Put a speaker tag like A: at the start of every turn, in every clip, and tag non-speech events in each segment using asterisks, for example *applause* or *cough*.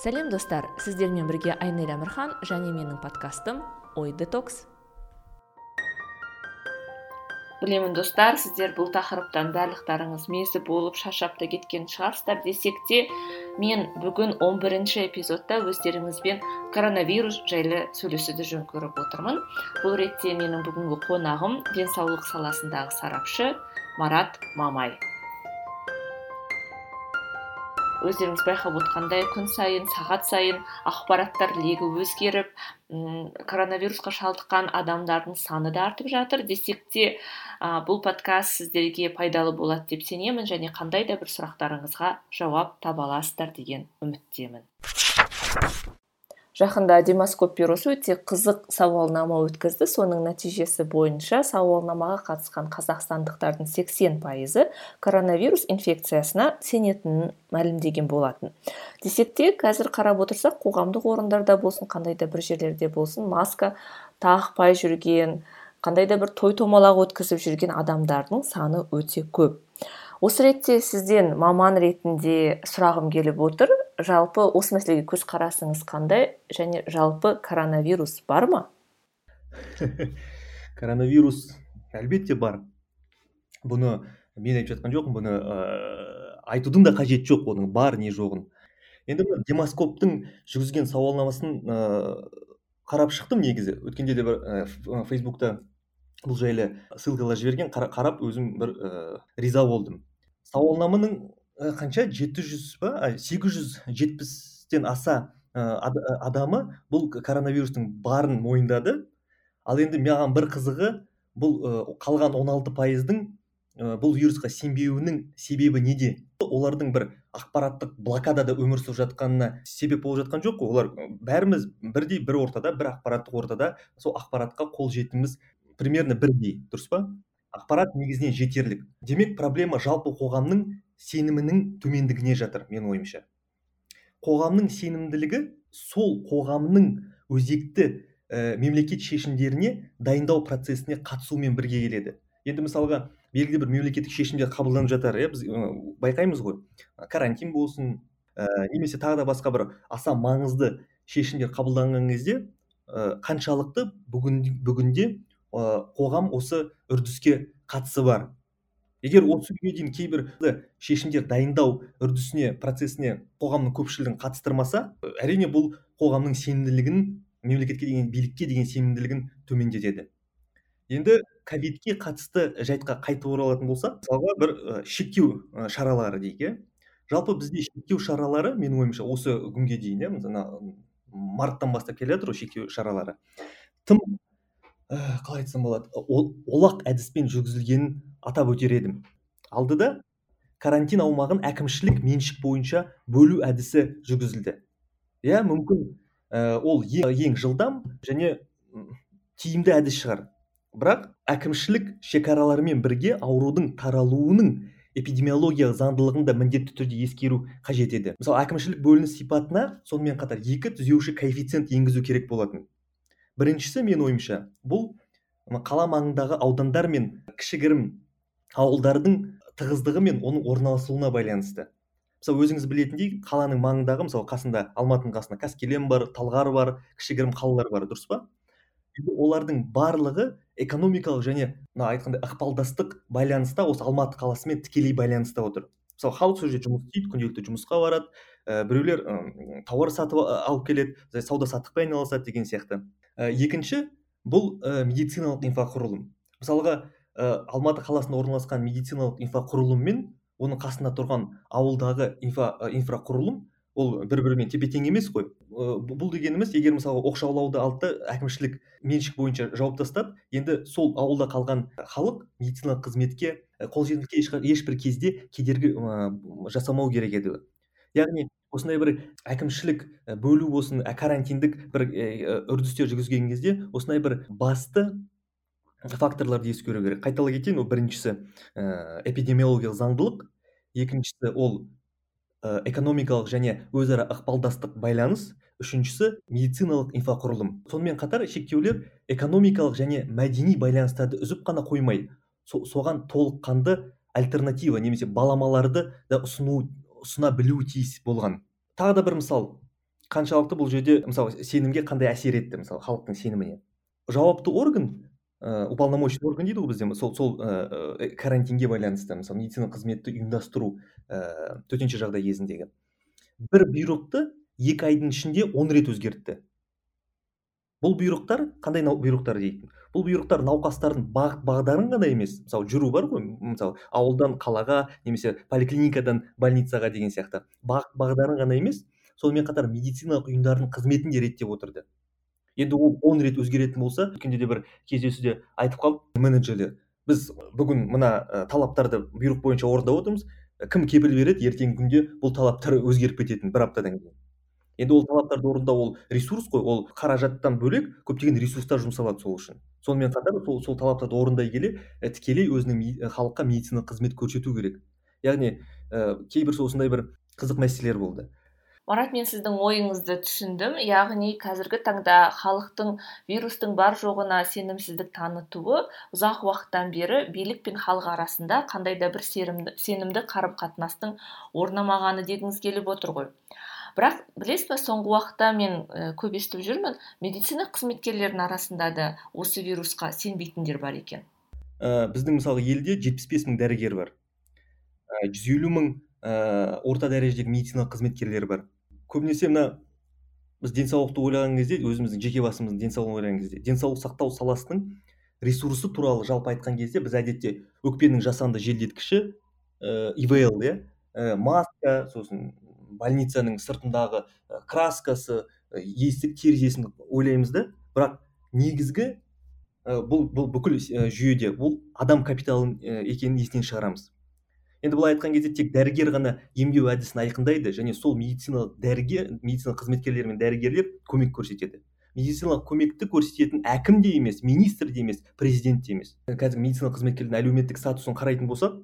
A: сәлем достар. Сіздермен бірге айнель әмірхан және менің подкастым ой детокс. Білемін достар сіздер бұл тақырыптан барлықтарыңыз мезі болып шаршап та кеткен шығарсыздар десек те мен бүгін 11 бірінші эпизодта өздеріңізбен коронавирус жайлы сөйлесуді жөн көріп отырмын. Бұл ретте менің бүгінгі қонағым денсаулық саласындағы сарапшы марат мамай. Өздеріңіз байқап отқандай күн сайын сағат сайын ақпараттар легі өзгеріп м коронавирусқа шалдыққан адамдардың саны да артып жатыр десек те ә, бұл подкаст сіздерге пайдалы болады деп сенемін және қандай да бір сұрақтарыңызға жауап таба аласыздар деген үміттемін. Жақында демоскоп бюросы өте қызық сауалнама өткізді. Соның нәтижесі бойынша сауалнамаға қатысқан қазақстандықтардың 80 пайызы коронавирус инфекциясына сенетінін мәлімдеген болатын. Десек те қазір қарап отырсақ қоғамдық орындарда болсын қандай да бір жерлерде болсын маска тақпай жүрген қандай да бір той томалақ өткізіп жүрген адамдардың саны өте көп. Осы ретте сізден маман ретінде сұрағым келіп отыр. Жалпы осы мәселеге көзқарасыңыз қандай? Және жалпы коронавирус бар ма? *laughs*
B: Коронавирус әлбетте бар. Бұны мен айтып жатқан жоқпын бұны ә, айтудың да қажеті жоқ оның бар не жоғын. Енді демоскоптың жүргізген сауалнамасын ә, қарап шықтым негізі. Өткенде де бір ә, фейсбукта бұл жайлы ссылкалар жіберген қарап өзім бір ә, риза болдым. Сауалнаманың қанша? Жеті жүз ба? Сегіз жүз жетпістен аса э, адамы бұл коронавирустың барын мойындады. Ал енді маған бір қызығы бұл э, қалған 16 пайыздың бұл вирусқа сенбеуінің себебі неде? Олардың бір ақпараттық блокадада өмір сүріп жатқанына себеп болып жатқан жоқ қой. Олар бәріміз бірдей бір ортада бір ақпараттық ортада сол ақпаратқа қол жетіміз. Примерно бірдей дұрыс па? Ақпарат негізінен жетерлік. Демек проблема жалпы қоғамның сенімінің төмендігіне жатыр менің ойымша. Қоғамның сенімділігі сол қоғамның өзекті ә, мемлекет шешімдеріне дайындау процесіне қатысумен бірге келеді. Енді мысалға белгілі бір мемлекеттік шешімдер қабылданып жатар иә біз ә, байқаймыз ғой. Карантин болсын ә, немесе тағы да басқа бір аса маңызды шешімдер қабылданған кезде ә, қаншалықты бүгін, бүгінде ә, қоғам осы үрдіске қатысы бар. Егер осы күнге дейін кейбір шешімдер дайындау үрдісіне процесіне қоғамның көпшілігін қатыстырмаса әрине бұл қоғамның сенімділігін мемлекетке деген билікке деген сенімділігін төмендетеді. Енді ковидке қатысты жайтқа қайтып оралатын болсақ мысалға бір шектеу шаралары дейік иә. Жалпы бізде шектеу шаралары менің ойымша осы күнге дейін иә марттан бастап келе жатыр ғой шектеу шаралары. Тым ә, қалай айтсам болады олақ әдіспен жүргізілгенін атап өтер едім. Алдыда карантин аумағын әкімшілік меншік бойынша бөлу әдісі жүргізілді. Иә мүмкін ә, ол ең, ең жылдам және тиімді әдіс шығар. Бірақ әкімшілік шекаралармен бірге аурудың таралуының эпидемиологиялық заңдылығын да міндетті түрде ескеру қажет еді. Мысалы әкімшілік бөлініс сипатына сонымен қатар екі түзеуші коэффициент енгізу керек болатын. Біріншісі мен ойымша бұл қала маңындағы аудандар мен кішігірім ауылдардың тығыздығы мен оның орналасуына байланысты. Мысалы өзіңіз білетіндей қаланың маңындағы мысалы қасында алматының қасында қаскелең бар талғар бар кішігірім қалалар бар дұрыс па? Олардың барлығы экономикалық және мына айтқандай ықпалдастық байланыста осы алматы қаласымен тікелей байланыста отыр. Мысалы халық сол жерде жұмыс істейді күнделікті жұмысқа барады. Ә, біреулер ә, тауар сатып алып келеді сауда саттықпен айналысады деген сияқты. Ә, екінші бұл ә, медициналық инфрақұрылым. Мысалға ә, алматы қаласында орналасқан медициналық инфрақұрылым мен оның қасында тұрған ауылдағы инфа, инфрақұрылым ол бір бірімен тепе тең емес қой бұл дегеніміз егер мысалы оқшаулауды алды әкімшілік меншік бойынша жауып тастады енді сол ауылда қалған халық медициналық қызметке қолжетімділікке ешбір кезде кедергі жасамау керек еді. Яғни осындай бір әкімшілік бөлу болсын карантиндік бір үрдістер жүргізген кезде осындай бір басты факторларды ескеру керек. Қайталай кетейін ол біріншісі эпидемиологиялық заңдылық екіншісі ол экономикалық және өзара ықпалдастық байланыс үшіншісі медициналық инфрақұрылым. Сонымен қатар шектеулер экономикалық және мәдени байланыстарды үзіп қана қоймай соған толыққанды альтернатива немесе баламаларды да ұсыну ұсына білуі тиіс болған. Тағы да бір мысал. Қаншалықты бұл жерде мысалы сенімге қандай әсер етті мысалы халықтың сеніміне? Жауапты орган ә, уполномоченный орган дейді ғой бізде. Сол сол ә, карантинге байланысты мысалы медицина қызметті ұйымдастыру ә, төтенше жағдай кезіндегі. Бір бұйрықты екі айдың ішінде он рет өзгертті. Бұл бұйрықтар қандай бұйрықтар дейді бұл бұйрықтар науқастардың бағыт бағдарын ғана емес мысалы жүру бар ғой мысалы ауылдан қалаға немесе поликлиникадан больницаға деген сияқты. Бағыт бағдарын ғана емес сонымен қатар медициналық ұйымдардың қызметін де реттеп отырды. Енді ол он рет өзгеретін болса өткенде де бір кездесуде айтып қалды менеджерлер біз бүгін мына талаптарды бұйрық бойынша орындап отырмыз. Кім кепіл береді? Ертеңгі күнде бұл талаптар өзгеріп кететін бір аптадан кейін енді ол талаптарды орындау ол ресурс қой ол қаражаттан бөлек көптеген ресурстар жұмсалады сол үшін. Сонымен қатар сол, сол талаптарды орындай келе ә, тікелей өзінің халыққа медициналық қызмет көрсету керек. Яғни ә, кейбір осындай бір қызық мәселелер болды.
A: Марат мен сіздің ойыңызды түсіндім. Яғни қазіргі таңда халықтың вирустың бар жоғына сенімсіздік танытуы ұзақ уақыттан бері билік пен халық арасында қандай да бір сенімді қарым қатынастың орнамағаны дегіңіз келіп отыр ғой. Бірақ білесіз ба соңғы уақытта мен ә, көп естіп жүрмін медицина қызметкерлерінің арасында да осы вирусқа сенбейтіндер бар екен.
B: Ә, біздің мысалы елде 75 мың дәрігер бар. Ә, жүз елу мың ә, орта дәрежедегі медицина қызметкерлері бар. Көбінесе мына біз денсаулықты ойлаған кезде өзіміздің жеке басымыздың денсаулығын ойлаған кезде денсаулық сақтау саласының ресурсы туралы жалпы айтқан кезде біз әдетте өкпенің жасанды желдеткіші ивл иә маска сосын больницаның сыртындағы краскасы есік терезесін ойлаймыз да. Бірақ негізгі бұл бұл бүкіл жүйеде бұл адам капиталы екенін естен шығарамыз. Енді былай айтқан кезде тек дәрігер ғана емдеу әдісін айқындайды және сол медициналық дәрігер медицина қызметкерлері мен дәрігерлер көмек көрсетеді. Медициналық көмекті көрсететін әкім де емес министр де емес президент те емес. Қазір медицина қызметкерлерінің әлеуметтік статусын қарайтын болсақ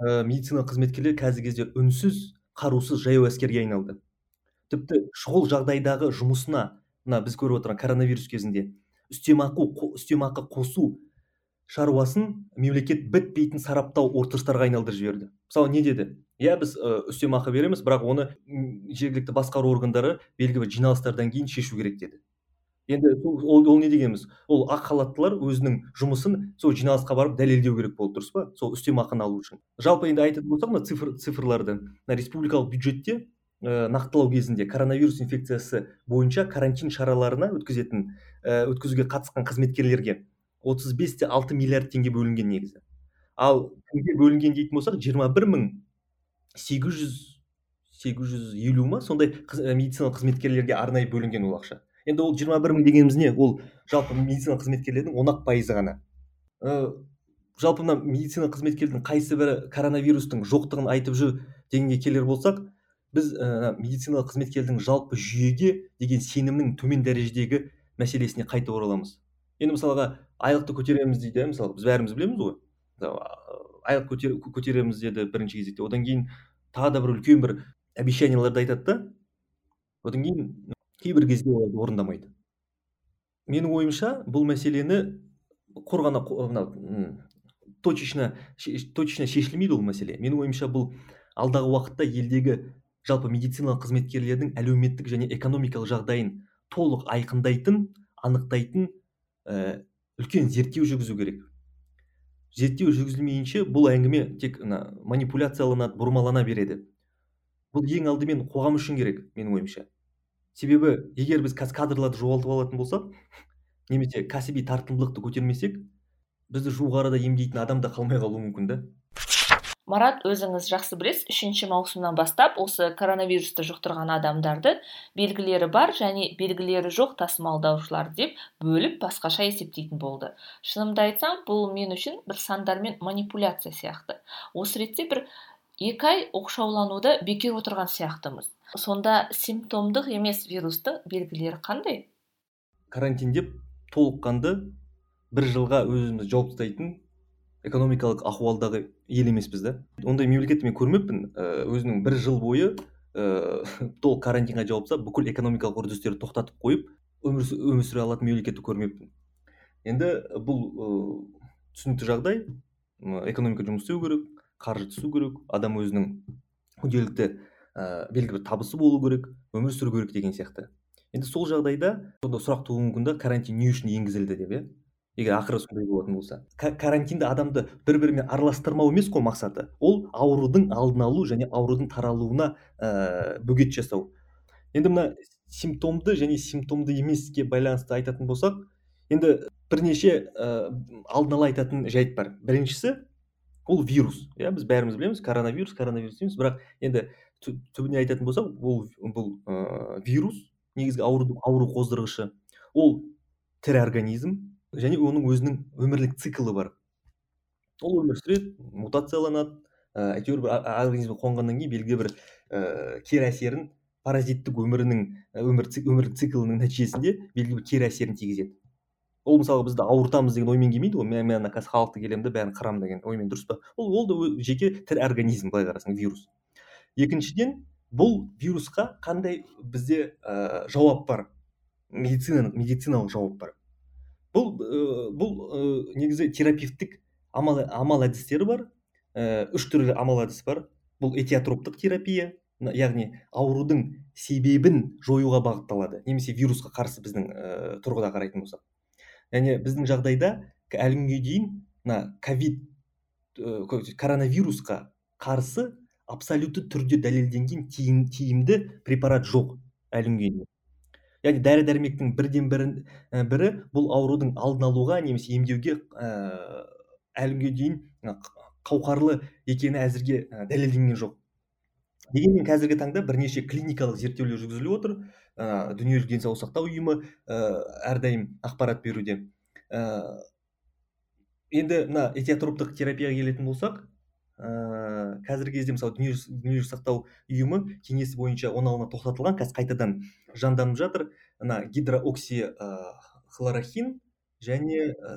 B: ә, медицина қызметкерлері қазіргі кезде үнсіз қарусыз жаяу әскерге айналды. Тіпті шұғыл жағдайдағы жұмысына мына біз көріп отырған коронавирус кезінде үстемақы үстемақы қосу шаруасын мемлекет бітпейтін сараптау отырыстарға айналдырып жіберді. Мысалы не деді? Иә біз үстемақы береміз бірақ оны жергілікті басқару органдары белгілі бір жиналыстардан кейін шешу керек деді. Енді ол, ол не дегеніміз? Ол ақ халаттылар өзінің жұмысын сол жиналысқа барып дәлелдеу керек болды дұрыс па? Сол үстемақыны алу үшін. Жалпы енді айтатын болсақ мына цифр цифрларды мына республикалық бюджетте ә, нақтылау кезінде коронавирус инфекциясы бойынша карантин шараларына өткізетін ә, өткізуге қатысқан қызметкерлерге 35 те алты миллиард теңге бөлінген негізі. Ал кімге бөлінген дейтін болсақ жиырма бір мың сегіз жүз сегіз жүз елу ма? Сондай медициналық қызметкерлерге арнайы бөлінген ол ақша. Енді ол жиырма бір мың дегеніміз не? Ол жалпы медицина қызметкерлерінің он ақ пайызы ғана. Ә, жалпы мына медицина қызметкерлерінің қайсы бірі коронавирустың жоқтығын айтып жүр дегенге келер болсақ біз ә, медициналық қызметкердің жалпы жүйеге деген сенімнің төмен дәрежедегі мәселесіне қайта ораламыз енді мысалға айлықты көтереміз дейді иә мысалы біз бәріміз білеміз ғой. Айлық көтер, көтереміз деді бірінші кезекте. Одан кейін тағы да бір үлкен бір обещанияларды айтады да. Одан кейін кейбір кезде оларды орындамайды. Менің ойымша бұл мәселені құр ғана мынау точечно точечно шешілмейді ол мәселе. Менің ойымша бұл алдағы уақытта елдегі жалпы медициналық қызметкерлердің әлеуметтік және экономикалық жағдайын толық айқындайтын анықтайтын ә, үлкен зерттеу жүргізу керек. Зерттеу жүргізілмейінше бұл әңгіме тек мына манипуляцияланады бұрмалана береді. Бұл ең алдымен қоғам үшін керек менің ойымша. Себебі егер біз қазір кадрларды жоғалтып алатын болсақ немесе кәсіби тартымдылықты көтермесек бізді жуық арада емдейтін адам да қалмай қалуы мүмкін да.
A: Марат өзіңіз жақсы білесіз үшінші маусымнан бастап осы коронавирусты жұқтырған адамдарды белгілері бар және белгілері жоқ тасымалдаушылар деп бөліп басқаша есептейтін болды. Шынымды айтсам бұл мен үшін бір сандармен манипуляция сияқты. Осы ретте бір екі ай оқшаулануды бекер отырған сияқтымыз. Сонда симптомдық емес вирустың белгілері қандай?
B: Карантиндеп толыққанды бір жылға өзімізді жауып тастайтын экономикалық ахуалдағы ел емеспіз да. Ондай мемлекетті мен көрмеппін. Өзінің бір жыл бойы ыыы *laughs* толық карантинға жауып тастап бүкіл экономикалық үрдістерді тоқтатып қойып өмір, өмір сүре алатын мемлекетті көрмеппін. Енді бұл ыыы түсінікті жағдай. Экономика жұмыс істеу керек қаржы түсу керек адам өзінің күнделікті ә, белгілі бір табысы болу керек өмір сүру керек деген сияқты. Енді сол жағдайда сонда сұрақ тууы мүмкін да карантин не үшін енгізілді деп иә? Егер ақыры сондай болатын болса. Карантинде адамды бір бірімен араластырмау емес қой мақсаты. Ол аурудың алдын алу және аурудың таралуына ә, бөгет жасау. Енді мына симптомды және симптомды емеске байланысты айтатын болсақ енді бірнеше ә, алдын ала айтатын жайт бар. Біріншісі ол вирус. Иә біз бәріміз білеміз коронавирус коронавирус дейміз. Бірақ енді түбіне айтатын болсақ бұл бұл ә, вирус негізгі аурудың ауру қоздырғышы. Ол тірі организм және оның өзінің өмірлік циклы бар. Ол өмір сүреді мутацияланады ә, әйтеуір бір организмге қонғаннан кейін белгілі бір ә, кері әсерін паразиттік өмірінің өмір өмірлік циклінің нәтижесінде белгілі бір кері әсерін тигізеді. Ол мысалы бізді ауыртамыз деген оймен келмейді ғой. Мен ана қазір халықты келемін да бәрін қырамын деген оймен дұрыс па? Ол ол да жеке тірі организм былай қарасаң вирус. Екіншіден бұл вирусқа қандай бізде ә, жауап бар? Медицина медициналық жауап бар. Бұл ә, бұл ә, негізі терапевтік амал, амал әдістері бар. Ә, үш түрлі амал әдіс бар. Бұл этиотроптық терапия яғни аурудың себебін жоюға бағытталады. Немесе вирусқа қарсы біздің ә, тұрғыда қарайтын болсақ. Яғни біздің жағдайда әлі күнге дейін мына ковид коронавирусқа қарсы абсолютті түрде дәлелденген тиімді препарат жоқ әлі күнге дейін. Яғни дәрі дәрмектің бірден бірін бірі бұл аурудың алдын алуға немесе емдеуге ә, әлі күнге дейін қауқарлы екені әзірге дәлелденген жоқ. Дегенмен қазіргі таңда бірнеше клиникалық зерттеулер жүргізіліп отыр. Ә, дүниежүзілік денсаулық сақтау ұйымы ә, әрдайым ақпарат беруде. Ә, енді мына этиотроптық терапияға келетін болсақ ә, қазіргі кезде мысалы дүниежүзілік сақтау ұйымы кеңесі бойынша он алтыны тоқтатылған қазір қайтадан жанданып жатыр. Мына гидроокси ә, хлорохин және ә,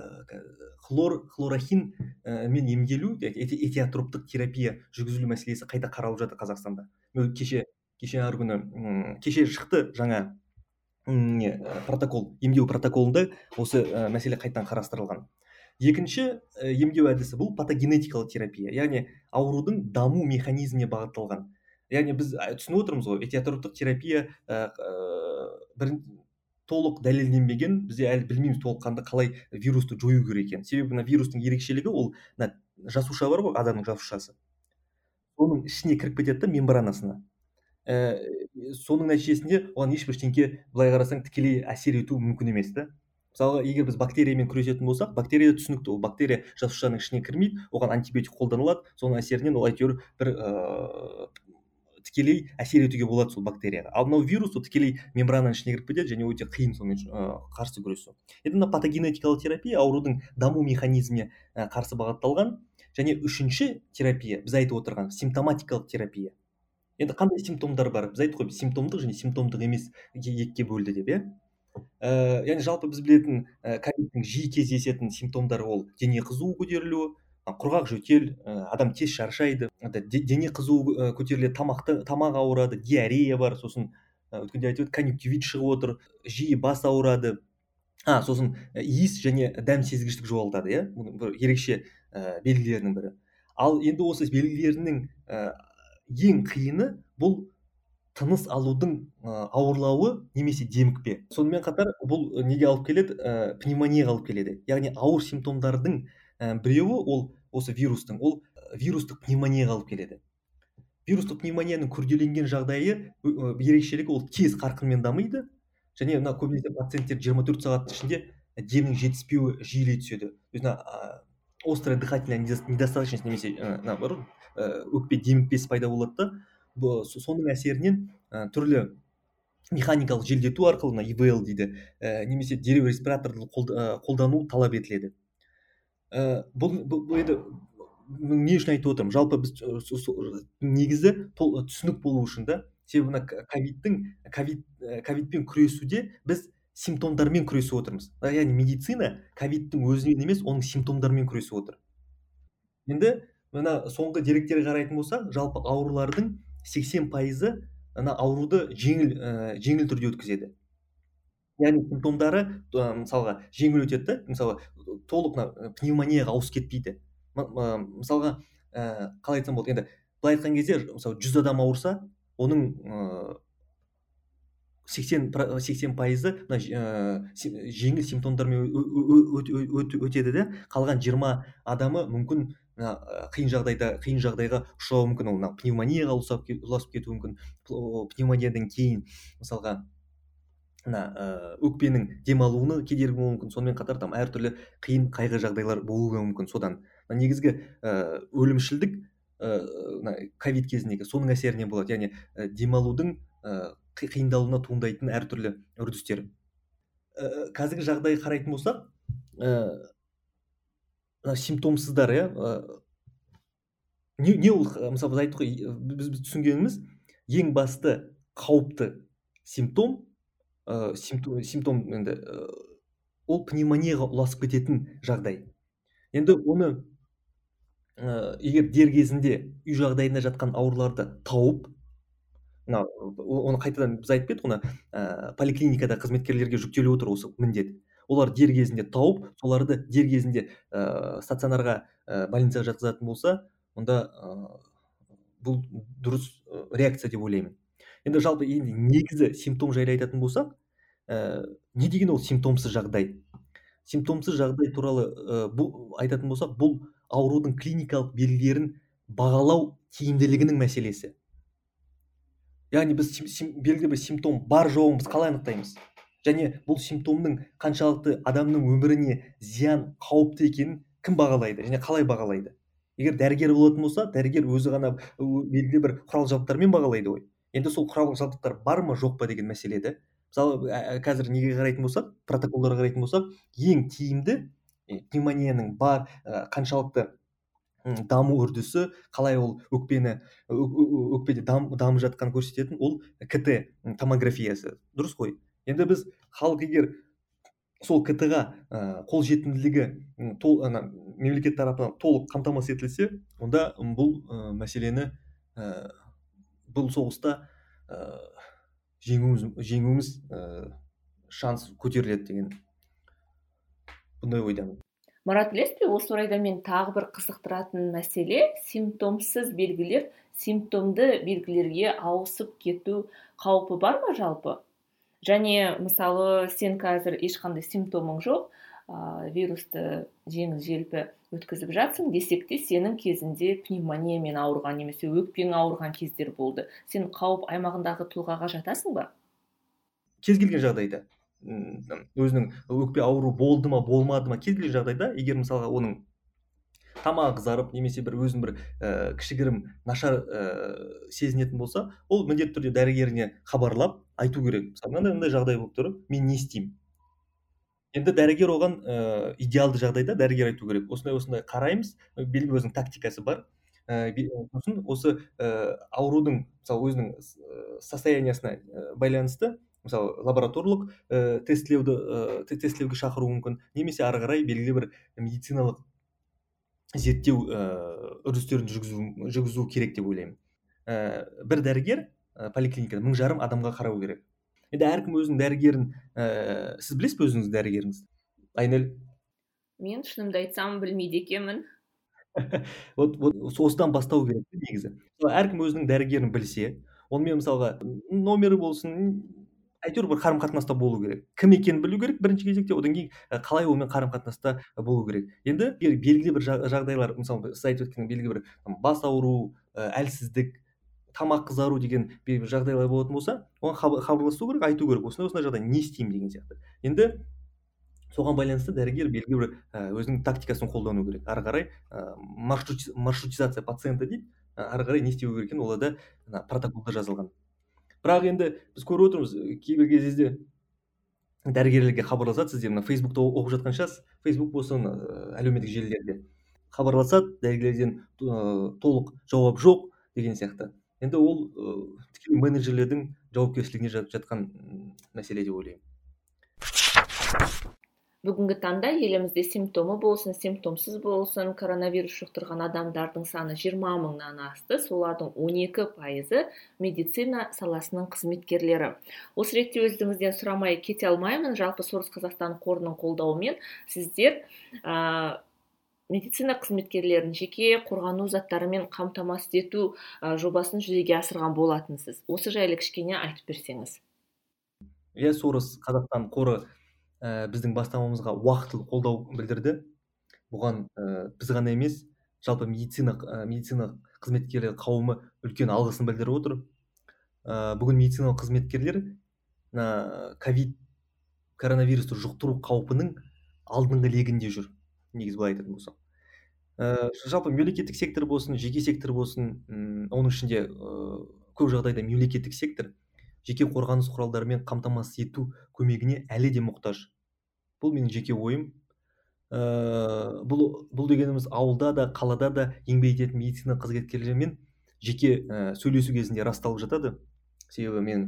B: хлор хлорохин мен емделу этиотроптық терапия жүргізілу мәселесі қайта қаралып жатыр қазақстанда. Кеше кеше арғы күні кеше шықты жаңа не протокол емдеу протоколында осы ә, мәселе қайтадан қарастырылған. Екінші емдеу әдісі бұл патогенетикалық терапия яғни аурудың даму механизміне бағытталған. Яғни біз түсініп отырмыз ғой этиотроптық терапия ә, бір толық дәлелденбеген бізде әлі білмейміз толыққанды қалай вирусты жою керек екенін. Себебі мына вирустың ерекшелігі ол мына жасуша бар ғой адамның жасушасы. Соның ішіне кіріп кетеді да мембранасына. Ә, соның нәтижесінде оған ешбір ештеңке былай қарасаң тікелей әсер ету мүмкін емес та. Мысалға егер біз бактериямен күресетін болсақ бактерия түсінікті ол бактерия жасушаның ішіне кірмейді оған антибиотик қолданылады соның әсерінен ол әйтеуір бір ыыы тікелей әсер етуге болады сол бактерияға. Ал мынау вирус ол тікелей мембрананың ішіне кіріп кетеді және өте қиын сонымен қарсы күресу енді мына патогенетикалық терапия аурудың даму механизміне қарсы бағытталған. Және үшінші терапия біз айтып отырған симптоматикалық терапия. Енді қандай симптомдар бар? Біз айттық қой симптомдық және симптомдық емес екіге бөлді деп иә? Ә, яғни жалпы біз білетін ә, ковидтің жиі кездесетін симптомдары ол дене қызуы көтерілуі құрғақ жөтел ә, адам тез шаршайды. Дене қызуы көтеріледі тамақты тамақ ауырады диарея бар сосын өткенде айтып конъюнктивит шығып отыр жиі бас ауырады. А сосын иіс және дәм сезгіштік жоғалтады иә? Бұның бір ерекше ә, белгілерінің бірі. Ал енді осы белгілерінің ә, ең қиыны бұл тыныс алудың ауырлауы немесе демікпе. Сонымен қатар бұл неге алып келеді? Ә, пневмонияға алып келеді. Яғни ауыр симптомдардың ә, біреуі ол осы вирустың ол вирустық пневмонияға алып келеді. Вирустық пневмонияның күрделенген жағдайы ерекшелігі ол тез қарқынмен дамиды. Және мына көбінесе пациенттер 24 сағаттың ішінде демнің жетіспеуі жиілей түседі. Мына острая дыхательная недостаточность немесе мына бар өкпе демікпесі пайда болады да соның әсерінен ә, түрлі механикалық желдету арқылы мына ивл дейді ә, немесе дереу респираторды қолдану талап етіледі. Ә, бұл, бұл енді не үшін айтып отырмын? жалпы біз негізі түсінік болу үшін да себебі мына ковидтің ковид ковидпен күресуде біз симптомдармен күресіп отырмыз. Яғни медицина ковидтің өзімен емес оның симптомдарымен күресіп отыр. Енді мына соңғы деректерге қарайтын болсақ жалпы аурулардың сексен пайызы ана ауруды жеңіл ә, жеңіл түрде өткізеді. Яғни симптомдары мысалға жеңіл өтеді да мысалы толық мына пневмонияға ауысып кетпейді. Мысалға ә, қалай айтсам болады енді былай айтқан кезде мысалы жүз адам ауырса оның сексен сексен пайызы мына жеңіл симптомдармен өтеді де қалған жиырма адамы мүмкін мына қиын жағдайда қиын жағдайға ұшырауы мүмкін ол мына пневмонияға ұласып кетуі мүмкін. Пневмониядан кейін мысалға мына өкпенің демалуына кедергі болуы мүмкін. Сонымен қатар там әртүрлі қиын қайғы жағдайлар болуы мүмкін содан. Негізгі өлімшілдік мына ковид кезіндегі соның әсерінен болады. Яғни демалудың қиындалуына туындайтын әртүрлі үрдістер. Қазіргі жағдайға қарайтын болсақ ә, симптомсыздар иә не, не ол мысалы біз айттық қой біз, түсінгеніміз ең басты қауіпті симптом ә, симптом, енді ә, ол пневмонияға ұласып кететін жағдай. Енді оны ә, егер дер кезінде үй жағдайында жатқан ауруларды тауып мына оны қайтадан біз айтып кеттік қой ә, поликлиникада қызметкерлерге жүктеліп отыр осы міндет. Олар дер кезінде тауып соларды дер кезінде ә, стационарға ә, больницаға жатқызатын болса онда ә, бұл дұрыс реакция деп ойлаймын. Енді жалпы енді негізі симптом жайлы айтатын болсақ ә, не деген ол симптомсыз жағдай? Симптомсыз жағдай туралы ә, бұл айтатын болсақ бұл аурудың клиникалық белгілерін бағалау тиімділігінің мәселесі. Яғни біз белгілі бір симптом бар жоғын біз қалай анықтаймыз? Және бұл симптомның қаншалықты адамның өміріне зиян қауіпті екенін кім бағалайды және қалай бағалайды? егер дәрігер болатын болса дәрігер өзі ғана белгілі бір құрал жабдықтармен бағалайды ғой. Енді сол құрал жабдықтар бар ма жоқ па деген мәселе да мысалы қазір неге қарайтын болсақ протоколдарға қарайтын болсақ ең тиімді пневмонияның бар қаншалықты даму үрдісі қалай ол өкпені өкпеде дамып жатқанын көрсететін ол кт томографиясы. Дұрыс қой. Енді біз халық егер сол кт ға қолжетімділігі тол, ана, мемлекет тарапынан толық қамтамасыз етілсе онда бұл ә, мәселені ә, бұл соғыста ә, жеңуіміз жеңуіміз ә, шанс көтеріледі деген бұндай ойдамын.
A: Марат білесіз бе осы орайда мен тағы бір қызықтыратын мәселе симптомсыз белгілер симптомды белгілерге ауысып кету қаупі бар ма жалпы? Және мысалы сен қазір ешқандай симптомың жоқ ә, вирусты жеңіл желпі өткізіп жатсың десек те сенің кезінде пневмониямен ауырған немесе өкпең ауырған кездер болды. Сен қауіп аймағындағы тұлғаға жатасың ба?
B: Кез келген жағдайда. Өзінің өкпе ауруы болды ма болмады ма кез келген жағдайда егер мысалға оның тамағы қызарып немесе бір өзін бір ә, кішігірім нашар ә, сезінетін болса ол міндетті түрде дәрігеріне хабарлап айту керек. Мысалы мынандай мынандай жағдай болып тұр мен не істеймін? Енді дәрігер оған ә, идеалды жағдайда дәрігер айту керек. Осындай осындай қараймыз. Белгілі өзінің тактикасы бар. Ә, сосын осы ә, аурудың мысалы өзінің состояниясына байланысты мысалы лабораторлық ә, тестілеуді ә, тестілеуге шақыруы мүмкін. Немесе ары қарай белгілі бір медициналық зерттеу ә, үрдістерін жүргізу, жүргізу керек деп ойлаймын. Ә, бір дәрігер ә, поликлиникада мың жарым адамға қарау керек. Енді әркім өзінің дәрігерін ә, сіз білесіз бе өзіңіздің дәрігеріңізді? Айнель?
A: Мен шынымды айтсам білмейді екенмін. *laughs*
B: Вот вот осыдан бастау керек негізі. Әркім өзінің дәрігерін білсе онымен мысалға номері болсын әйтеуір бір қарым қатынаста болу керек. Кім екенін білу керек бірінші кезекте одан кейін қалай онымен қарым қатынаста болу керек. Енді белгілі бір жағдайлар мысалы сіз айтып өткен белгілі бір бас ауру әлсіздік тамақ қызару деген бір жағдайлар болатын болса оған хабарласу керек айту керек. Осындай осындай жағдай не істеймін деген сияқты. Енді соған байланысты дәрігер белгілі бір өзінің тактикасын қолдану керек. Ары қарай маршрутизация пациента дейді ары қарай не істеу керек екенін оларда протоколда жазылған. Бірақ енді біз көріп отырмыз кейбір кезде дәрігерлерге хабарласады. Сізде мына фейсбукта оқып жатқан шығарсыз фейсбук болсын әлеуметтік желілерде хабарласады. Дәрігерлерден толық жауап жоқ деген сияқты. Енді ол тікелей менеджерлердің жауапкершілігіне жатқан мәселе деп ойлаймын.
A: Бүгінгі таңда елімізде симптомы болсын симптомсыз болсын коронавирус жұқтырған адамдардың саны 20 мыңнан асты солардың 12 пайызы медицина саласының қызметкерлері. Осы ретте өзіңізден сұрамай кете алмаймын. Жалпы сорос қазақстан қорының қолдауымен сіздер медицина қызметкерлерін жеке қорғану заттарымен қамтамасыз ету жобасын жүзеге асырған болатынсыз осы жайлы кішкене айтып берсеңіз.
B: Иә сорос қазақстан қоры ә, біздің бастамамызға уақытылы қолдау білдірді. Бұған ә, біз ғана емес жалпы медицина ә, медицина қызметкерлер қауымы үлкен алғысын білдіріп отыр. Ә, бүгін медициналық қызметкерлер ковид коронавирусты жұқтыру қаупінің алдыңғы легінде жүр. Негізі былай айтатын болсақ. Ә, жалпы мемлекеттік сектор болсын жеке сектор болсын оның ішінде ә, көп жағдайда мемлекеттік сектор жеке қорғаныс құралдарымен қамтамасыз ету көмегіне әлі де мұқтаж. Бұл менің жеке ойым. Ә, бұл бұл дегеніміз ауылда да қалада да еңбек ететін медицина қызметкерлерімен жеке ә, сөйлесу кезінде расталып жатады. Себебі мен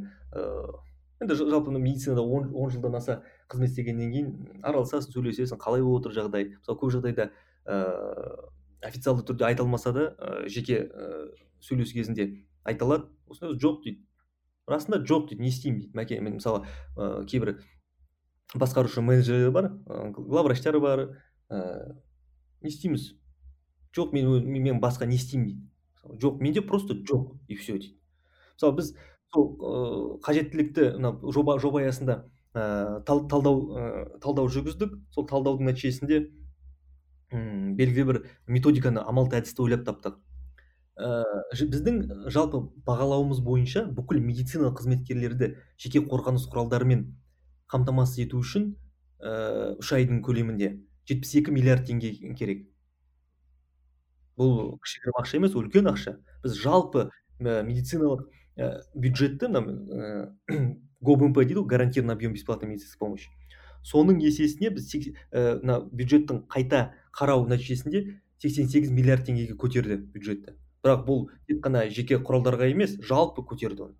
B: енді жалпы медицинада он, он жылдан аса қызмет істегеннен кейін араласасың сөйлесесің қалай болып отыр жағдай. Мысалы көп жағдайда ыыы официалды түрде айта алмаса да ә, жеке ә, сөйлесу кезінде айта алады. Осындай жоқ дейді. Расында жоқ дейді не істеймін дейді. Мәке мен мысалы ә, кейбір басқарушы менеджерлер бар ә, главврачтар бар ә, не істейміз. Жоқ мен, мен басқа не істеймін дейді. Жоқ менде просто жоқ и все дейді. Мысалы біз сол ыыы қажеттілікті мына жоба жоба аясында ә, талдау ә, талдау жүргіздік. Сол талдаудың нәтижесінде белгілі бір методиканы амал әдісті ойлап таптық. Ә, біздің жалпы бағалауымыз бойынша бүкіл медицина қызметкерлерді жеке қорғаныс құралдарымен қамтамасыз ету үшін ә, үш айдың көлемінде 72 миллиард теңге керек. Бұл кішігірім ақша емес үлкен ақша. Біз жалпы медициналық бюджетті мына гобмп дейді ғой гарантированный объем бесплатной медицинской помощи. Соның есесіне біз э, мына бюджеттің қайта қарау нәтижесінде 88 миллиард теңгеге көтерді бюджетті. Бірақ бұл тек қана жеке құралдарға емес жалпы көтерді оны.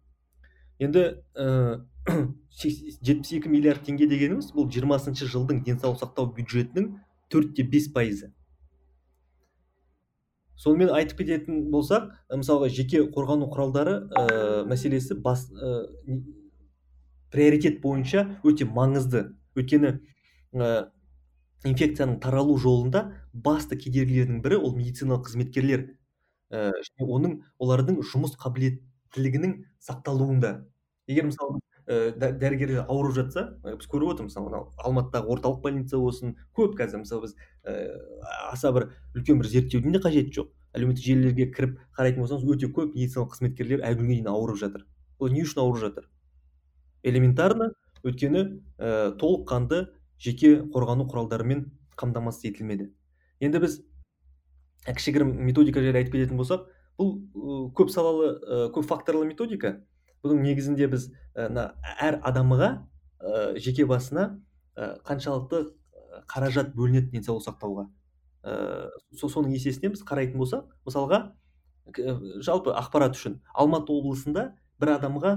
B: Енді э, *clears throat* жетпіс екі миллиард теңге дегеніміз бұл жиырмасыншы жылдың денсаулық сақтау бюджетінің төртте бес пайызы. Сонымен айтып кететін болсақ мысалға жеке қорғану құралдары ә, мәселесі бас ә, приоритет бойынша өте маңызды. Өйткені ә, инфекцияның таралу жолында басты кедергілердің бірі ол медициналық қызметкерлер. Ә, оның олардың жұмыс қабілеттілігінің сақталуында. Егер мысалы ә, дәрігерлер ауырып жатса біз көріп отырмыз мысалы мынау алматыдағы орталық больница болсын көп қазір мысалы біз ә, аса бір үлкен бір зерттеудің де қажеті жоқ. Әлеуметтік желілерге кіріп қарайтын болсаңыз өте көп медициналық қызметкерлер әлі күнге дейін ауырып жатыр. Ол не үшін ауырып жатыр? Элементарно өйткені ә, толыққанды жеке қорғану құралдарымен қамтамасыз етілмеді. Енді біз кішігірім методика жайлы айтып кететін болсақ бұл көп салалы көп факторлы методика. Бұның негізінде біз мына әр адамға ә, жеке басына ә, қаншалықты қаражат бөлінеді денсаулық сақтауға. Ә, соның есесіне біз қарайтын болсақ мысалға жалпы ақпарат үшін алматы облысында бір адамға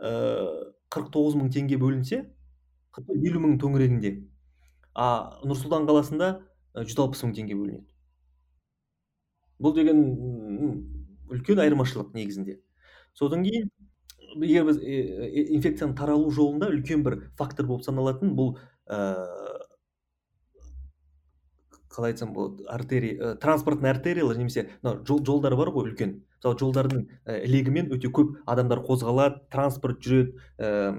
B: қырық тоғыз мың теңге бөлінсе елу мың төңірегінде. А нұр сұлтан қаласында жүз алпыс мың теңге бөлінеді. Бұл деген үлкен айырмашылық негізінде. Содан кейін егер біз инфекцияның таралу жолында үлкен бір фактор болып саналатын бұл ыыы қалай айтсам болады артерия транспортный артериялар немесе жолдар бар ғой үлкен. Мысалы жолдардың ілегімен өте көп адамдар қозғалады транспорт жүреді ә,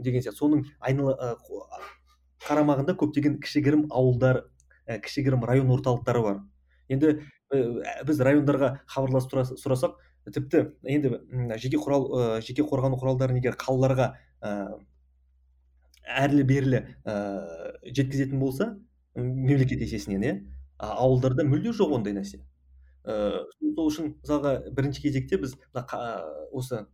B: деген сияқты. Соның айнала қарамағында көптеген кішігірім ауылдар ә, кішігірім район орталықтары бар. Енді біз райондарға хабарласып сұрасақ тіпті енді жеке құрал жеке қорғану құралдарын егер қалаларға әрлі берлі ә, жеткізетін болса мемлекет есесінен иә ауылдарда мүлде жоқ ондай нәрсе. Ә, сол үшін мысалға бірінші кезекте біз осы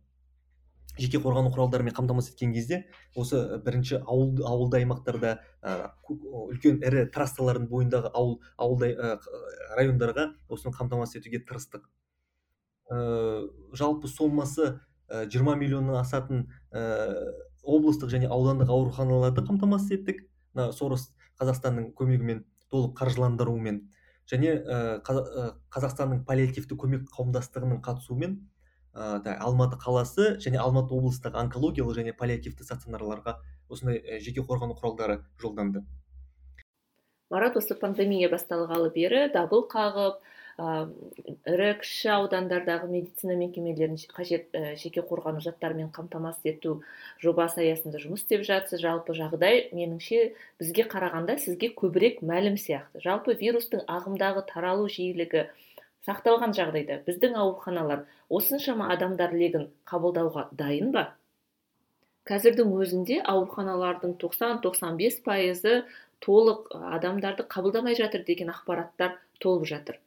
B: жеке қорғану құралдарымен қамтамасыз еткен кезде осы бірінші ауыл ауылды аймақтарда ә, үлкен ірі трассалардың бойындағы ауыл ауылдай ә, райондарға осыны қамтамасыз етуге тырыстық. Ә, жалпы сомасы ә, 20 миллионнан асатын ә, облыстық және аудандық ауруханаларды қамтамасыз еттік. Мына сорос қазақстанның көмегімен толық қаржыландыруымен және қазақстанның паллиативті көмек қауымдастығының қатысуымен алматы қаласы және алматы облысындағы онкологиялық және паллиативті стационарларға осындай жеке қорғану құралдары жолданды.
A: Марат осы пандемия басталғалы бері дабыл қағып кіші аудандардағы медицина мекемелерін қажет жеке қорғану заттарымен қамтамасыз ету жобасы аясында жұмыс істеп жатсыз жалпы жағдай меніңше бізге қарағанда сізге көбірек мәлім сияқты. Жалпы вирустың ағымдағы таралу жиілігі сақталған жағдайда біздің ауруханалар осыншама адамдар легін қабылдауға дайын ба? Қазірдің өзінде ауруханалардың 90-95 пайызы толық адамдарды қабылдамай жатыр деген ақпараттар толып жатыр.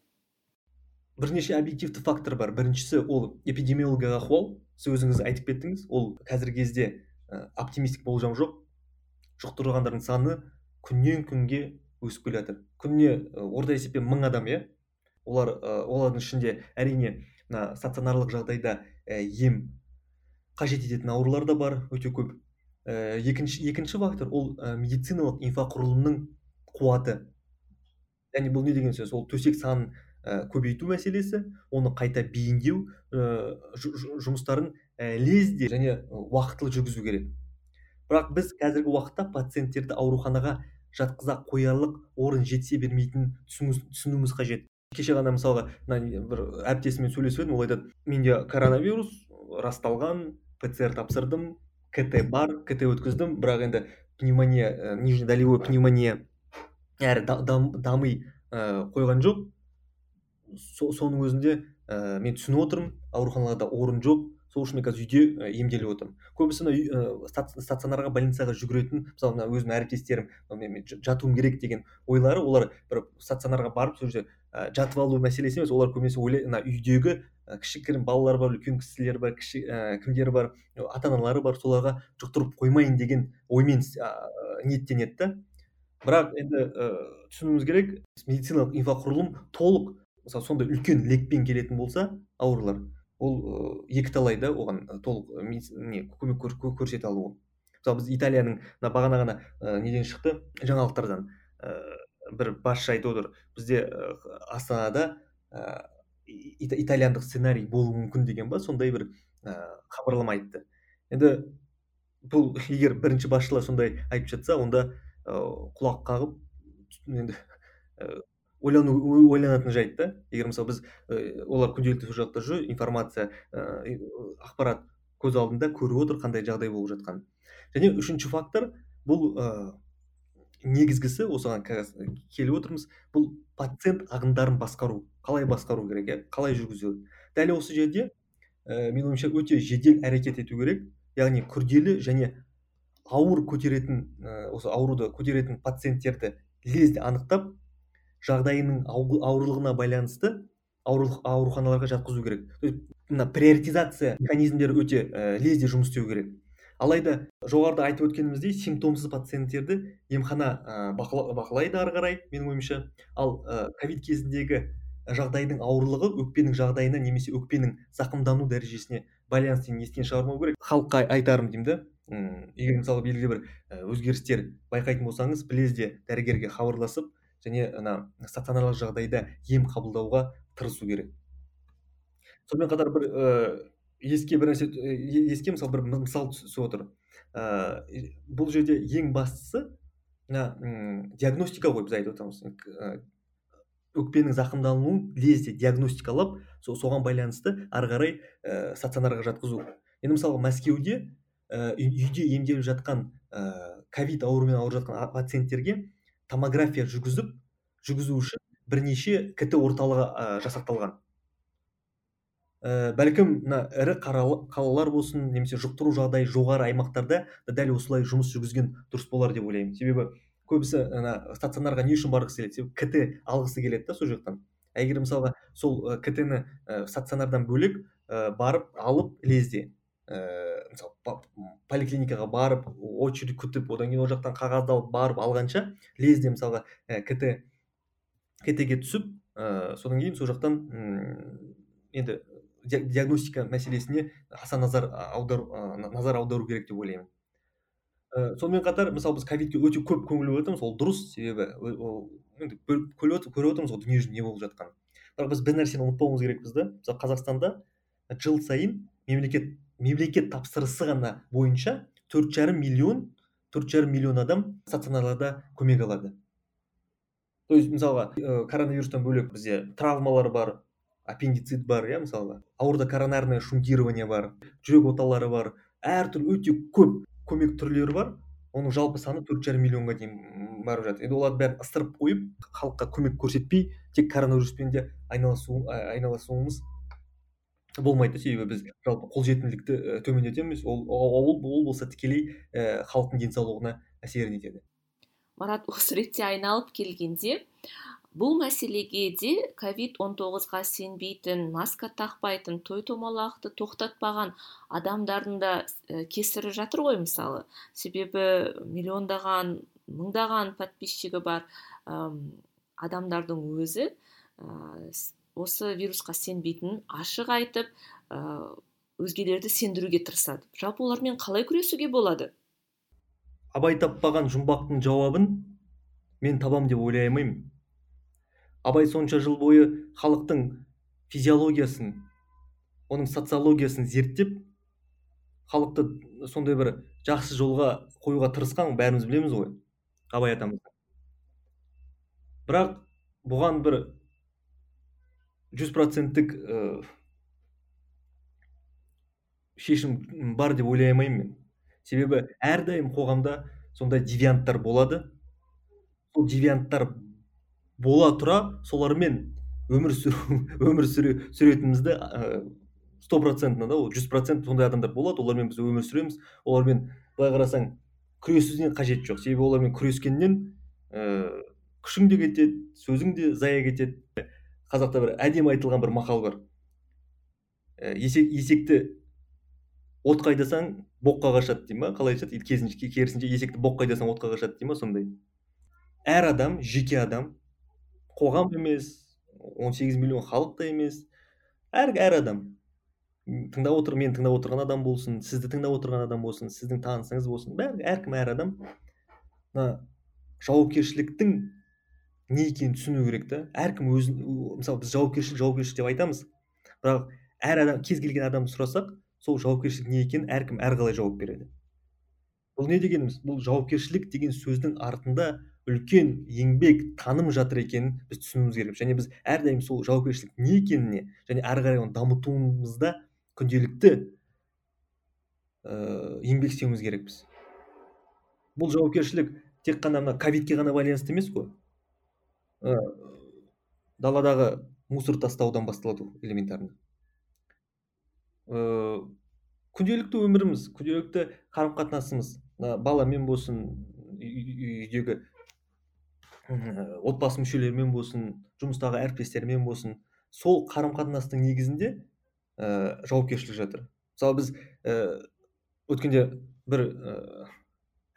B: Бірнеше объективті фактор бар. Біріншісі ол эпидемиологиялық ахуал. Сіз өзіңіз айтып кеттіңіз ол қазіргі кезде оптимистік болжам жоқ. Жұқтырғандардың саны күннен күнге өсіп келе жатыр. Күніне орта есеппен мың адам иә? Олар олардың ішінде әрине мына стационарлық жағдайда ем қажет ететін аурулар да бар өте көп. Екінші екінші фактор ол медициналық инфрақұрылымның қуаты. Яғни бұл не деген сөз? Ол төсек санын ә, көбейту мәселесі оны қайта бейімдеу ә, жұмыстарын ә, лезде және уақытылы жүргізу керек. Бірақ біз қазіргі уақытта пациенттерді ауруханаға жатқыза қоярлық орын жетісе бермейтінін түсінуіміз қажет. Кеше ғана мысалға мына бір әріптесіммен сөйлесіп едім ол айтады менде коронавирус расталған пцр тапсырдым кт бар кт өткіздім бірақ енді пневмония нижний долевой пневмония әрі қойған жоқ соның өзінде ә, мен түсініп отырмын ауруханаларда орын жоқ сол үшін мен қазір үйде ә, емделіп отырмын. Көбісі мына ә, стационарға больницаға жүгіретін мысалы мына өзімнің әріптестерім мен жатуым керек деген ойлары олар бір стационарға барып сол жерде жатып алу мәселесі емес олар көбінесе ойлайды мына үйдегі кішігірім балалары бар үлкен кісілер бар кіші ә, кімдері бар ата аналары бар соларға жұқтырып қоймайын деген оймен ә, ниеттенеді да. Бірақ енді ә, түсінуіміз керек медициналық инфрақұрылым толық мысалы сондай үлкен лекпен келетін болса аурулар ол екі талай да оған толық не көмек көрсете алуы мысалы біз италияның мына бағана ғана ә, неден шықты? Жаңалықтардан. Ә, бір басшы айтып отыр. Бізде ә, астанада ә, итальяндық сценарий болуы мүмкін деген ба? Сондай бір ә, хабарлама айтты. Енді бұл егер бірінші басшылар сондай айтып жатса онда ә, құлақ қағып енді ойлану ойланатын жайт та егер мысалы біз ә, олар күнделікті сол жақта жүр информация ә, ақпарат көз алдында көріп отыр қандай жағдай болып жатқанын. Және үшінші фактор бұл ә, негізгісі осыған келіп отырмыз бұл пациент ағындарын басқару қалай басқару керек иә қалай жүргізу. Дәл осы жерде ә, менің ойымша өте жедел әрекет ету керек. Яғни күрделі және ауыр көтеретін ә, осы ауруды көтеретін пациенттерді лезде анықтап жағдайының ауырлығына байланысты ауруханаларға жатқызу керек. Мына приоритизация механизмдері өте ә, лезде жұмыс істеу керек. Алайда жоғарыда айтып өткеніміздей симптомсыз пациенттерді емхана ә, бақылайды ары қарай менің ойымша. Ал ковид кезіндегі жағдайдың ауырлығы өкпенің жағдайына немесе өкпенің зақымдану дәрежесіне байланысты естен шығармау керек? Халыққа айтарым деймін да. Егер мысалы белгілі бір өзгерістер байқайтын болсаңыз лезде дәрігерге хабарласып және ана стационарлық жағдайда ем қабылдауға тырысу керек. Сонымен қатар бір ә, еске бір нәрсе еске мысалы бір мысал түсіп отыр. Ә, бұл жерде ең бастысы мына диагностика ғой біз айтып отырмыз. Өкпенің зақымдануын лезде диагностикалап со, соған байланысты ары қарай ә, стационарға жатқызу. Енді мысалы мәскеуде ә, үйде емделіп жатқан ковид ә, ауруымен ауырып жатқан пациенттерге томография жүргізіп жүргізу үшін бірнеше кт орталығы ә, жасақталған. Ә, бәлкім мына ірі қалалар болсын немесе жұқтыру жағдайы жоғары аймақтарда дәл осылай жұмыс жүргізген дұрыс болар деп ойлаймын. Себебі көбісі ана стационарға не үшін барғысы келеді? Себебі кт алғысы келеді да сол жақтан. А егер мысалға сол кт ні ә, стационардан бөлек ә, барып алып лезде. Ә, мысалы поликлиникаға барып очередь күтіп одан кейін ол жақтан қағазды алып барып алғанша лезде мысалға ә, кт ктге түсіп ә, содан кейін сол жақтан енді диагностика мәселесіне аса назар аудару назар аудару керек деп ойлаймын. Ә, сонымен қатар мысалы біз ковидке өте көп көңіл бөліп жатырмыз ол дұрыс себебі енді көріп отырмыз ғой дүниежүзінде не болып жатқанын. Бірақ біз бір нәрсені ұмытпауымыз керекпіз да. Мысалы қазақстанда жыл сайын мемлекет мемлекет тапсырысы ғана бойынша төрт жарым миллион төрт жарым миллион адам стационарларда көмек алады. То есть мысалға ә, коронавирустан бөлек бізде травмалар бар аппендицит бар иә мысалға. Коронарное шунтирование бар жүрек оталары бар әртүрлі өте көп көмек түрлері бар. Оның жалпы саны төрт жарым миллионға дейін барып жатыр. Енді олардың бәрін ысырып қойып халыққа көмек көрсетпей тек коронавируспен де айналысу айналысуымыз болмайды себебі біз жалпы қолжетімділікті төмендетеміз. Ол ол, ол болса тікелей халықтың денсаулығына әсерін етеді.
A: Марат осы ретте айналып келгенде бұл мәселеге де ковид 19-ға сенбейтін маска тақпайтын той томалақты тоқтатпаған адамдардың да кесірі жатыр ғой мысалы. Себебі миллиондаған мыңдаған подписчигі бар адамдардың өзі осы вирусқа сенбейтінін ашық айтып өзгелерді сендіруге тырысады. Жалпы олармен қалай күресуге болады?
B: Абай таппаған жұмбақтың жауабын мен табам деп ойлай алмаймын. Абай сонша жыл бойы халықтың физиологиясын оның социологиясын зерттеп халықты сондай бір жақсы жолға қоюға тырысқан бәріміз білеміз ғой абай атамыз бірақ бұған бір жүз проценттік шешім бар деп ойлай алмаймын мен. Себебі әрдайым қоғамда сондай девианттар болады. Сол девианттар бола тұра солармен өмір сүру *laughs* өмір сүре сүретінімізді сто процентно да ол жүз процент сондай адамдар болады. Олармен біз өмір сүреміз. Олармен былай қарасаң күресудің қажеті жоқ. Себебі олармен күрескеннен ә, күшің де кетеді сөзің де зая кетеді. Қазақта бір әдемі айтылған бір мақал бар. Ә, есек, есекті отқа айдасаң боққа қашады дей ма қалай айтады керісінше есекті боққа айдасаң отқа қашады дей ма сондай? Әр адам жеке адам қоғам емес 18 миллион халық та емес әр әр адам. Тыңдап отыр мен тыңдап отырған адам болсын сізді тыңдап отырған адам болсын сіздің танысыңыз болсын. Бәрі әркім әр адам мына жауапкершіліктің не екенін түсіну керек та. Әркім өзін мысалы біз жауапкершілік жауапкершілік деп айтамыз. Бірақ әр адам кез келген адамды сұрасақ сол жауапкершілік не екенін әркім әрқалай жауап береді. Бұл не дегеніміз? Бұл жауапкершілік деген сөздің артында үлкен еңбек таным жатыр екенін біз түсінуіміз керек. Және біз әрдайым сол жауапкершілік не екеніне және әрі қарай оны дамытуымызда күнделікті ә, еңбек істеуіміз керекпіз. Бұл жауапкершілік тек қана мына ковидке ғана байланысты емес қой. Ә, даладағы мусор тастаудан басталады элементарно. Ә, күнделікті өміріміз күнделікті қарым қатынасымыз баламен болсын үйдегі отбасы мүшелерімен болсын жұмыстағы әріптестермен болсын сол қарым қатынастың негізінде ә, жауапкершілік жатыр. Мысалы біз ә, өткенде бір ә,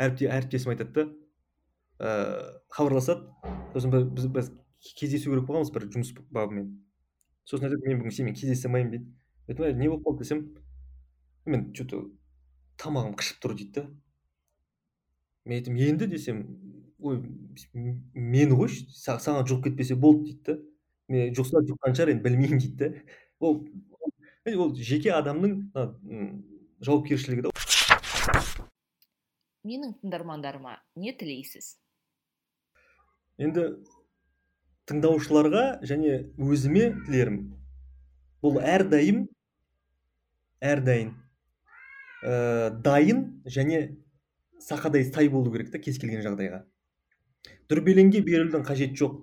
B: әріптесім айтады да ә, хабарласады сосын біз, біз кездесу керек болғанбыз бір жұмыс бабымен сосын айтады мен бүгін сенімен кездесе алмаймын дейді айттым не болып қалды десем мен че то тамағым қышып тұр дейді да мен айттым енді десем ой мені қойшы саған жұғып кетпесе болды дейді да мен жұқса жұққан шығар енді білмеймін дейді да ол ол жеке адамның жауапкершілігі да.
A: Менің тыңдармандарыма не тілейсіз
B: енді тыңдаушыларға және өзіме тілерім бұл әрдайым әрдайым ә, дайын және сақадай сай болу керек та кез келген жағдайға. Дүрбелеңге берілудің қажеті жоқ.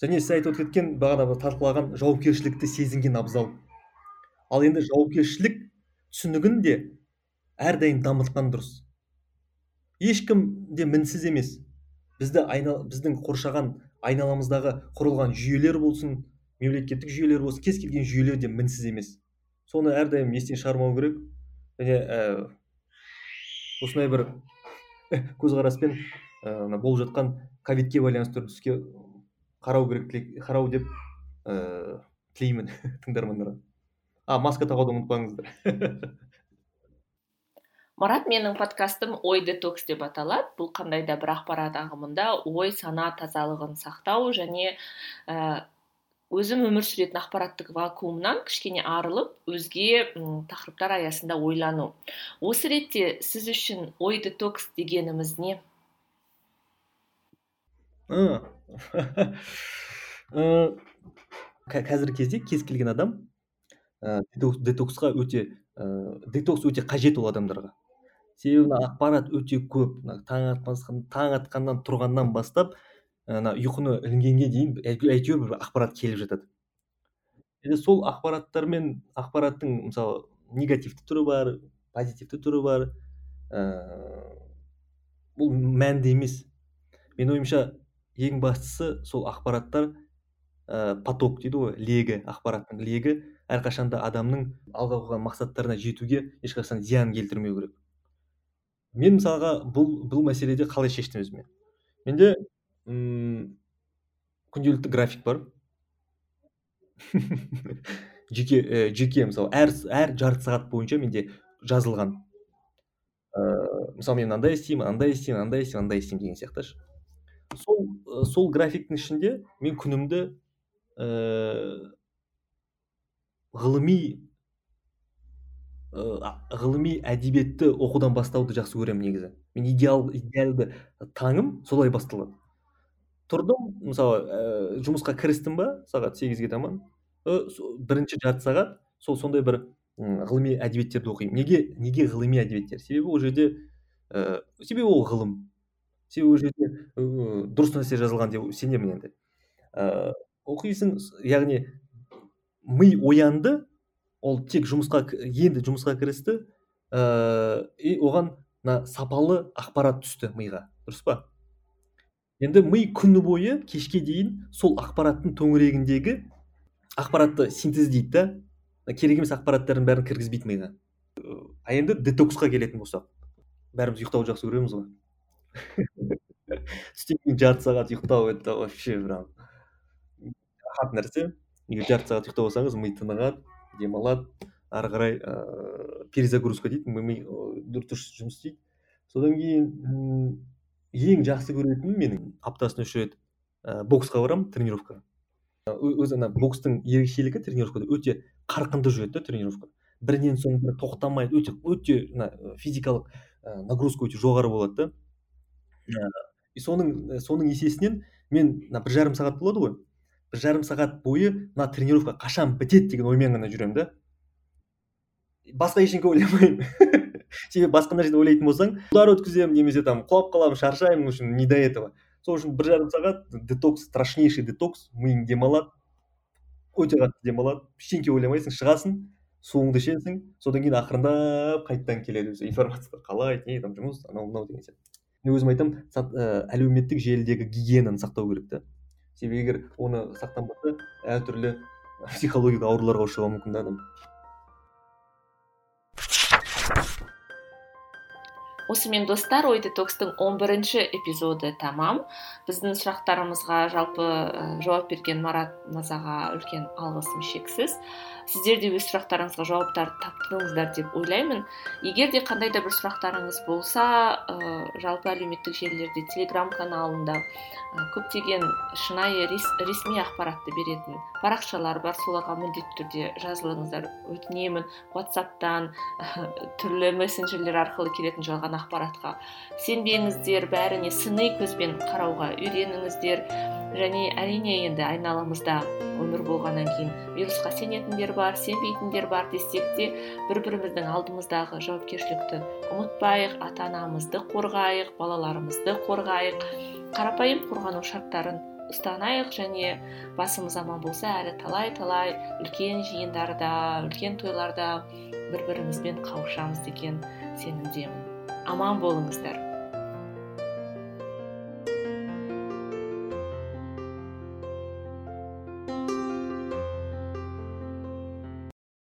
B: Және сіз айтып кеткен бағана талқылаған жауапкершілікті сезінген абзал. Ал енді жауапкершілік түсінігін де әрдайым дамытқан дұрыс. Ешкім де мінсіз емес. Бізді айнал, біздің қоршаған айналамыздағы құрылған жүйелер болсын мемлекеттік жүйелер болсын кез келген жүйелер де мінсіз емес. Соны әрдайым естен шығармау керек. Және ә, осындай бір *laughs* көзқараспен мына болып жатқан ковидке байланысты үрдіске қарау керек қарау деп ә, тілеймін *laughs* тыңдармандарға. А маска тағуды ұмытпаңыздар. *laughs*
A: марат менің подкастым ой детокс деп аталады. Бұл қандай да бір ақпарат ағымында ой сана тазалығын сақтау және ә, өзім өмір сүретін ақпараттық вакуумнан кішкене арылып өзге тақырыптар аясында ойлану. Осы ретте сіз үшін ой детокс дегеніміз не? *laughs*
B: Қазіргі кезде кез келген адам детоксқа өте детокс өте қажет ол адамдарға. Себебі ақпарат өте көп. Мына таң таң атқаннан тұрғаннан бастап ана ұйқыны ілінгенге дейін әйтеуір бір ақпарат келіп жатады. Және сол ақпараттармен ақпараттың мысалы негативті түрі бар позитивті түрі бар ыыы бұл мәнді емес. Менің ойымша ең бастысы сол ақпараттар ә, поток дейді ғой легі ақпараттың легі. Әрқашанда адамның алға қойған мақсаттарына жетуге ешқашан зиян келтірмеу керек. Мен мысалға бұл бұл мәселеде қалай шештім өзіме? Менде м күнделікті график бар. *laughs* Жеке ә, жеке мысалы әр әр жарты сағат бойынша менде жазылған. Ыыы мысалы мен мынандай істеймін андай істеймін андай істеймін андай істеймін деген сияқты сол сол графиктің ішінде мен күнімді ыыы ғылыми ыыы ғылыми әдебиетті оқудан бастауды жақсы көремін негізі. Мен идеал идеалды таңым солай басталады. Тұрдым мысалы ә, жұмысқа кірістім ба сағат сегізге таман бірінші жарты сағат сол сондай бір ғылыми әдебиеттерді оқимын. Неге неге ғылыми әдебиеттер? Себебі ол жерде ә, себебі ол ғылым. Себебі ол жерде ә, дұрыс нәрсе жазылған деп сенемін енді. Ә, оқисың яғни ми оянды ол тек жұмысқа енді жұмысқа кірісті ә, и оған мына сапалы ақпарат түсті миға. Дұрыс па? Енді ми күні бойы кешке дейін сол ақпараттың төңірегіндегі ақпаратты синтездейді да керек емес ақпараттардың бәрін кіргізбейді миға. А енді детоксқа келетін болсақ бәріміз ұйықтауды жақсы көреміз ғой. *laughs* Түстен кейін жарты сағат ұйықтау это вообще прям рахат нәрсе? Егер жарты сағат ұйықтап алсаңыз ми тынығады. Демалады. Ары қарай ыыы перезагрузка дейді. Ми дұрыс жұмыс істейді содан кейін ең жақсы көретінім менің аптасына үш рет ә, боксқа барамын тренировкаға. Өзі ана бокстың ерекшелігі тренировкада өте қарқынды жүреді да тренировка. Бірінен соң бірі тоқтамай өте өте мына физикалық нагрузка өте жоғары болады да. И соның соның есесінен мен мына бір жарым сағат болады ғой. Бір жарым сағат бойы мына тренировка қашан бітеді деген оймен ғана жүремін да. Басқа ештеңе ойламаймын. *laughs* Себебі басқа нәрсені ойлайтын болсаң удар өткіземін немесе там құлап қаламын шаршаймын в общем не до этого. Сол үшін бір жарым сағат детокс страшнейший детокс миың демалады өте қатты демалады ештеңке ойламайсың шығасың суыңды ішесің содан кейін ақырындап қайтадан келеді өзі информация қалай не там жұмыс анау мынау деген сияқты. Мен өзім айтамын ә, әлеуметтік желідегі гигиенаны сақтау керек та. Себебі егер оны сақтанбаса әртүрлі психологиялық ауруларға ұшырауы мүмкін да адам.
A: Осымен достар ой детокстың 11 бірінші эпизоды тамам. Біздің сұрақтарымызға жалпы жауап берген марат мырзаға үлкен алғысым шексіз. Сіздер де өз сұрақтарыңызға жауаптар таптыңыздар деп ойлаймын. Егер де қандай да бір сұрақтарыңыз болса ә, жалпы әлеуметтік желілерде телеграм каналында ә, көптеген шынайы ресми ақпаратты беретін парақшалар бар соларға міндетті түрде жазылыңыздар. Өтінемін ватсаптан ә, түрлі мессенджерлер арқылы келетін жалған ақпаратқа. Сенбеңіздер бәріне сыни көзбен қарауға үйреніңіздер. Және әрине енді айналамызда өмір болғаннан кейін вирусқа сенетіндер бар сенбейтіндер бар десек те бір біріміздің алдымыздағы жауапкершілікті ұмытпайық ата анамызды қорғайық балаларымызды қорғайық қарапайым қорғану шарттарын ұстанайық және басымыз аман болса әлі талай талай үлкен жиындарда үлкен тойларда бір бірімізбен қауышамыз деген сенімдемін. Аман болыңыздар.